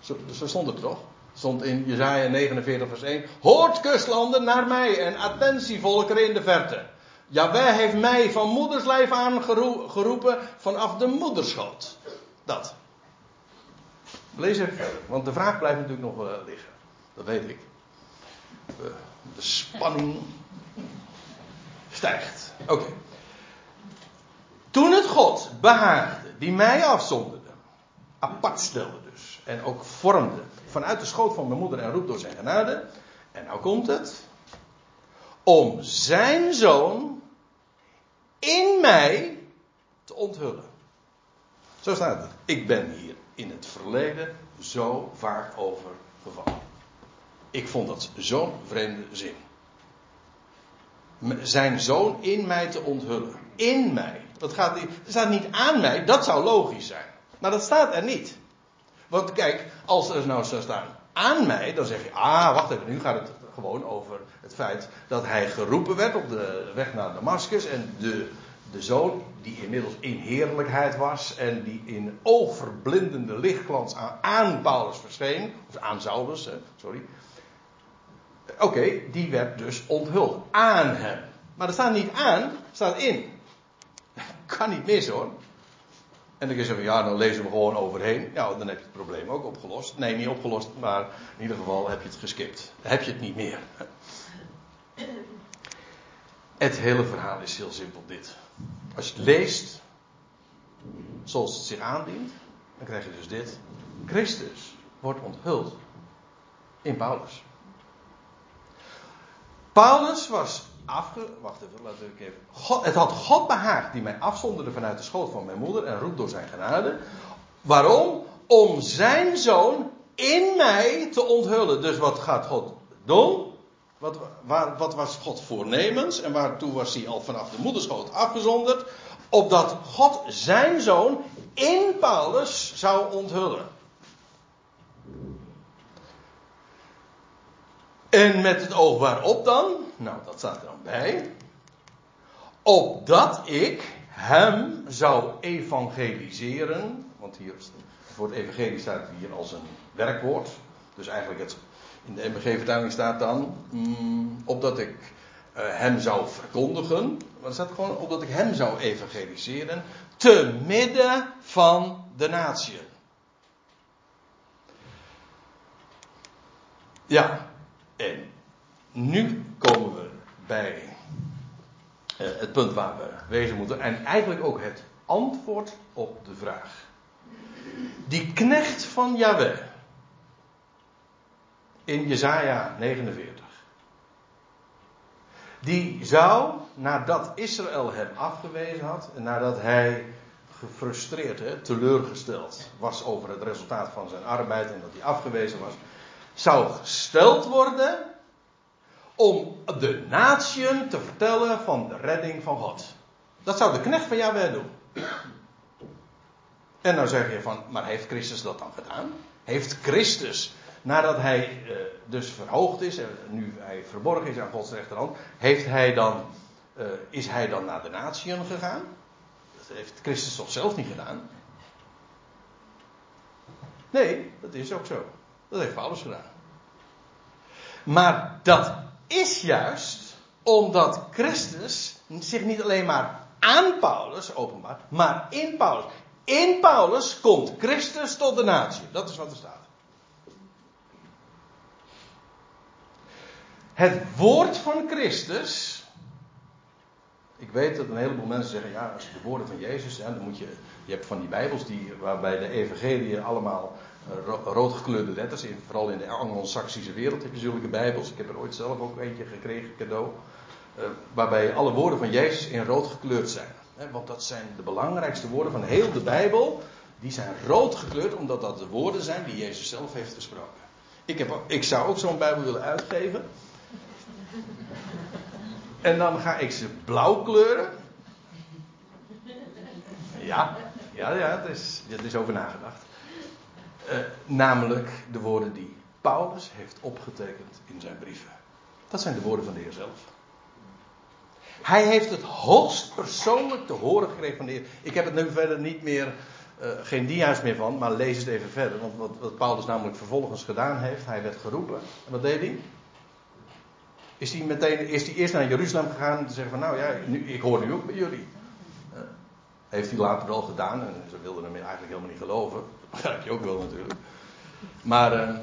Zo, zo stond het toch? Stond in Jezaja 49 vers 1. Hoort kustlanden naar mij en attentie volkeren in de verte. Jawel heeft mij van moederslijf aan geroepen vanaf de moederschoot. Dat. Lees even verder, want de vraag blijft natuurlijk nog uh, liggen. Dat weet ik. Uh, de spanning stijgt. Oké. Toen het God behaagde, die mij afzonderde, apart stelde dus, en ook vormde vanuit de schoot van mijn moeder en roep door zijn genade, en nou komt het, om zijn zoon in mij te onthullen. Zo staat het. Ik ben hier in het verleden zo vaak over gevallen. Ik vond dat zo'n vreemde zin. Zijn zoon in mij te onthullen. In mij. Dat gaat niet, er staat niet aan mij, dat zou logisch zijn. Maar dat staat er niet. Want kijk, als er nou zou staan aan mij, dan zeg je, ah, wacht even, nu gaat het gewoon over het feit dat hij geroepen werd op de weg naar Damascus en de, de zoon, die inmiddels in heerlijkheid was en die in oogverblindende lichtglans aan, aan Paulus verscheen, of aan Saulus, sorry. Oké, die werd dus onthuld aan hem. Maar er staat niet aan, staat in. Kan niet mis hoor. En dan kun je zeggen, ja, dan lezen we gewoon overheen. Ja, dan heb je het probleem ook opgelost. Nee, niet opgelost, maar in ieder geval heb je het geskipt. Dan heb je het niet meer. Het hele verhaal is heel simpel dit. Als je het leest, zoals het zich aandient, dan krijg je dus dit. Christus wordt onthuld in Paulus. Paulus was Wacht even, laat ik. God, het had God behaagd die mij afzonderde vanuit de schoot van mijn moeder en roept door zijn genade. Waarom? Om zijn zoon in mij te onthullen. Dus wat gaat God doen? Wat, waar, wat was God voornemens? En waartoe was hij al vanaf de moederschoot afgezonderd? Opdat God zijn zoon in Paulus zou onthullen. En met het oog waarop dan? Nou, dat staat er dan bij. Opdat ik hem zou evangeliseren. Want hier, voor het evangelie staat hier als een werkwoord. Dus eigenlijk het, in de MBG-vertaling staat dan. Mm, opdat ik uh, hem zou verkondigen. Maar er staat gewoon opdat ik hem zou evangeliseren. Te midden van de natieën. Ja, en nu komen we bij uh, het punt waar we wezen moeten. En eigenlijk ook het antwoord op de vraag. Die knecht van Yahweh. In Jesaja 49. Die zou, nadat Israël hem afgewezen had. En nadat hij gefrustreerd, hè, teleurgesteld was over het resultaat van zijn arbeid. En dat hij afgewezen was. Zou gesteld worden om de natieën te vertellen van de redding van God. Dat zou de knecht van Yahweh doen. En dan zeg je van, maar heeft Christus dat dan gedaan? Heeft Christus, nadat hij uh, dus verhoogd is en nu hij verborgen is aan Gods rechterhand, heeft hij dan, uh, is hij dan naar de natieën gegaan? Dat heeft Christus toch zelf niet gedaan? Nee, dat is ook zo. Dat heeft Paulus gedaan. Maar dat is juist omdat Christus zich niet alleen maar aan Paulus openbaart, maar in Paulus. In Paulus komt Christus tot de natie. Dat is wat er staat. Het woord van Christus. Ik weet dat een heleboel mensen zeggen: ja, als je de woorden van Jezus. Ja, dan moet je. Je hebt van die Bijbels die, waarbij de Evangelie allemaal uh, roodgekleurde letters. Vooral in de Anglo-Saxische wereld heb je zulke Bijbels. Ik heb er ooit zelf ook eentje gekregen, cadeau. Uh, waarbij alle woorden van Jezus in rood gekleurd zijn. Want dat zijn de belangrijkste woorden van heel de Bijbel. Die zijn rood gekleurd omdat dat de woorden zijn die Jezus zelf heeft gesproken. Ik, heb, ik zou ook zo'n Bijbel willen uitgeven. En dan ga ik ze blauw kleuren. Ja, ja, ja, er is, er is over nagedacht. Uh, namelijk de woorden die Paulus heeft opgetekend in zijn brieven. Dat zijn de woorden van de Heer zelf. Hij heeft het hoogst persoonlijk te horen gekregen van de Heer. Ik heb het nu verder niet meer, uh, geen dia's meer van, maar lees het even verder. Want wat, Paulus namelijk vervolgens gedaan heeft, hij werd geroepen. En wat deed hij? Is hij, meteen, is hij eerst naar Jeruzalem gegaan om te zeggen van nou ja, nu, ik hoor nu ook bij jullie. Uh, heeft hij later wel gedaan en ze wilden hem eigenlijk helemaal niet geloven. Dat je ook wel natuurlijk. Maar uh,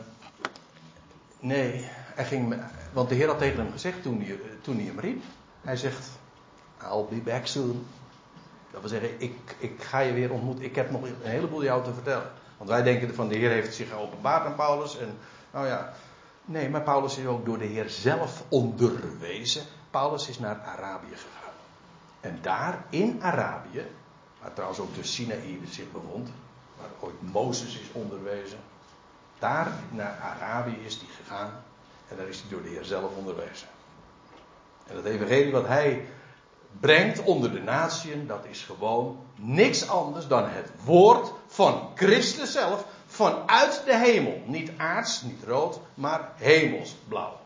nee, hij ging, want de Heer had tegen hem gezegd toen hij, toen hij hem riep. Hij zegt, I'll be back soon. Dat wil zeggen, ik, ik ga je weer ontmoeten. Ik heb nog een heleboel jou te vertellen. Want wij denken van de Heer heeft zich geopenbaard aan Paulus. En nou ja, nee, maar Paulus is ook door de Heer zelf onderwezen. Paulus is naar Arabië gegaan. En daar in Arabië, waar trouwens ook de Sinaï zich bevond, ooit Mozes is onderwezen. Daar naar Arabië is hij gegaan. En daar is hij door de Heer zelf onderwezen. En het evangelie wat hij brengt onder de natieën, dat is gewoon niks anders dan het woord van Christus zelf vanuit de hemel. Niet aards, niet rood, maar hemelsblauw.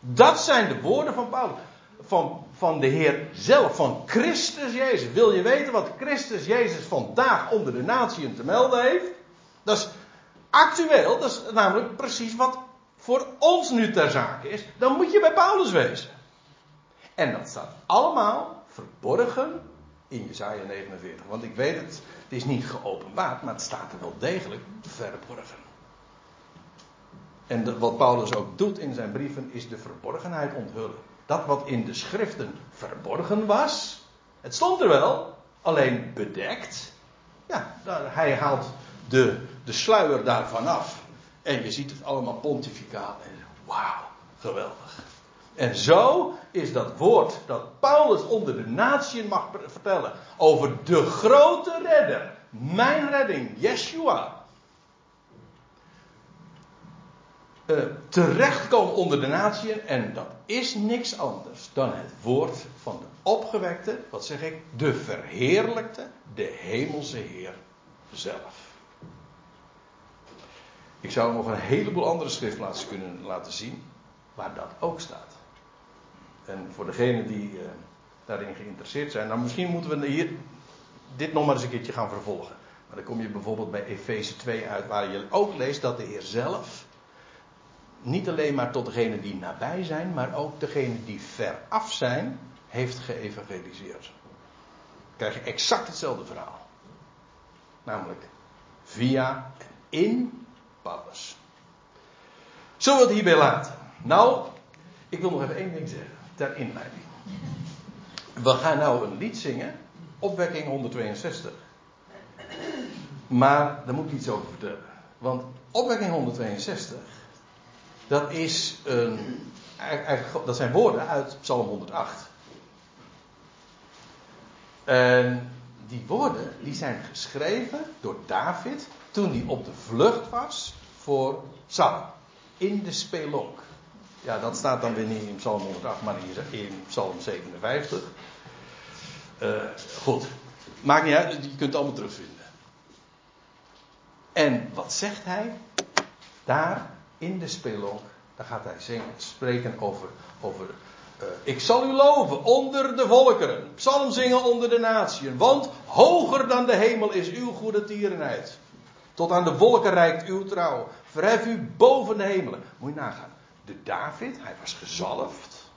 Dat zijn de woorden van Paulus. Van, van de Heer zelf, van Christus Jezus. Wil je weten wat Christus Jezus vandaag onder de natieën te melden heeft? Dat is actueel, dat is namelijk precies wat voor ons nu ter zake is, dan moet je bij Paulus wezen. En dat staat allemaal verborgen in Jesaja 49. Want ik weet het, het is niet geopenbaard, maar het staat er wel degelijk verborgen. En wat Paulus ook doet in zijn brieven is de verborgenheid onthullen. Dat wat in de schriften verborgen was, het stond er wel, alleen bedekt. Ja, hij haalt de, de sluier daarvan af. En je ziet het allemaal pontificaal. Wauw, geweldig. En zo is dat woord dat Paulus onder de natieën mag vertellen. Over de grote redder. Mijn redding, Yeshua. Uh, terechtkomen onder de natieën. En dat is niks anders dan het woord van de opgewekte, wat zeg ik, de verheerlijkte, de hemelse Heer zelf. Ik zou nog een heleboel andere schriftplaatsen kunnen laten zien waar dat ook staat. En voor degenen die uh, daarin geïnteresseerd zijn, nou misschien moeten we hier dit nog maar eens een keertje gaan vervolgen. Maar dan kom je bijvoorbeeld bij Efeze 2 uit, waar je ook leest dat de Heer zelf niet alleen maar tot degenen die nabij zijn, maar ook degenen die veraf zijn, heeft geëvangeliseerd. Dan krijg je exact hetzelfde verhaal. Namelijk via en in Paulus. Zullen we het hierbij laten? Nou, ik wil nog even één ding zeggen ter inleiding. We gaan nou een lied zingen opwekking 162. Maar daar moet ik iets over vertellen. Want opwekking 162, dat is een, dat zijn woorden uit Psalm 108. En die woorden die zijn geschreven door David toen hij op de vlucht was voor Saul. In de spelonk. Ja, dat staat dan weer niet in Psalm 108, maar in Psalm 57. Uh, eh, goed. Maakt niet uit, je kunt het allemaal terugvinden. En wat zegt hij? Daar in de spelonk, daar gaat hij zingen, spreken over, over uh, ik zal u loven onder de volkeren. Psalm zingen onder de natieën. Want hoger dan de hemel is uw goede tierenheid. Tot aan de wolken reikt uw trouw. Verhef u boven de hemelen. Moet je nagaan. De David, hij was gezalfd.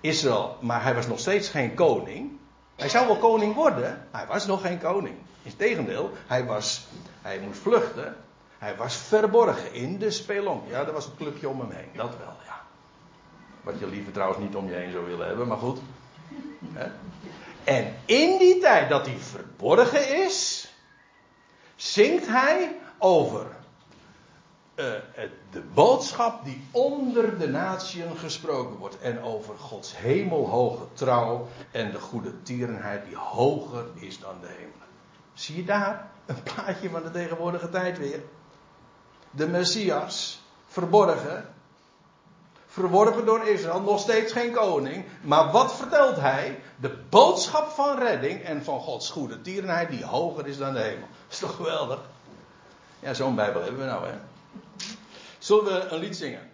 Israël, maar hij was nog steeds geen koning. Hij zou wel koning worden, maar hij was nog geen koning. Integendeel, hij, was, hij moest vluchten. Hij was verborgen in de spelonk. Ja, er was een clubje om hem heen. Dat wel, ja. Wat je liever trouwens niet om je heen zou willen hebben, maar goed. En in die tijd dat hij verborgen is, zingt hij over uh, de boodschap die onder de natieën gesproken wordt. En over Gods hemelhoge trouw en de goede tierenheid die hoger is dan de hemel. Zie je daar een plaatje van de tegenwoordige tijd weer? De Messias, verborgen, verworpen door Israël, nog steeds geen koning. Maar wat vertelt hij? De boodschap van redding en van Gods goede tierenheid die hoger is dan de hemel. Is toch geweldig? Ja, zo'n Bijbel hebben we nou, hè? Zullen we een lied zingen?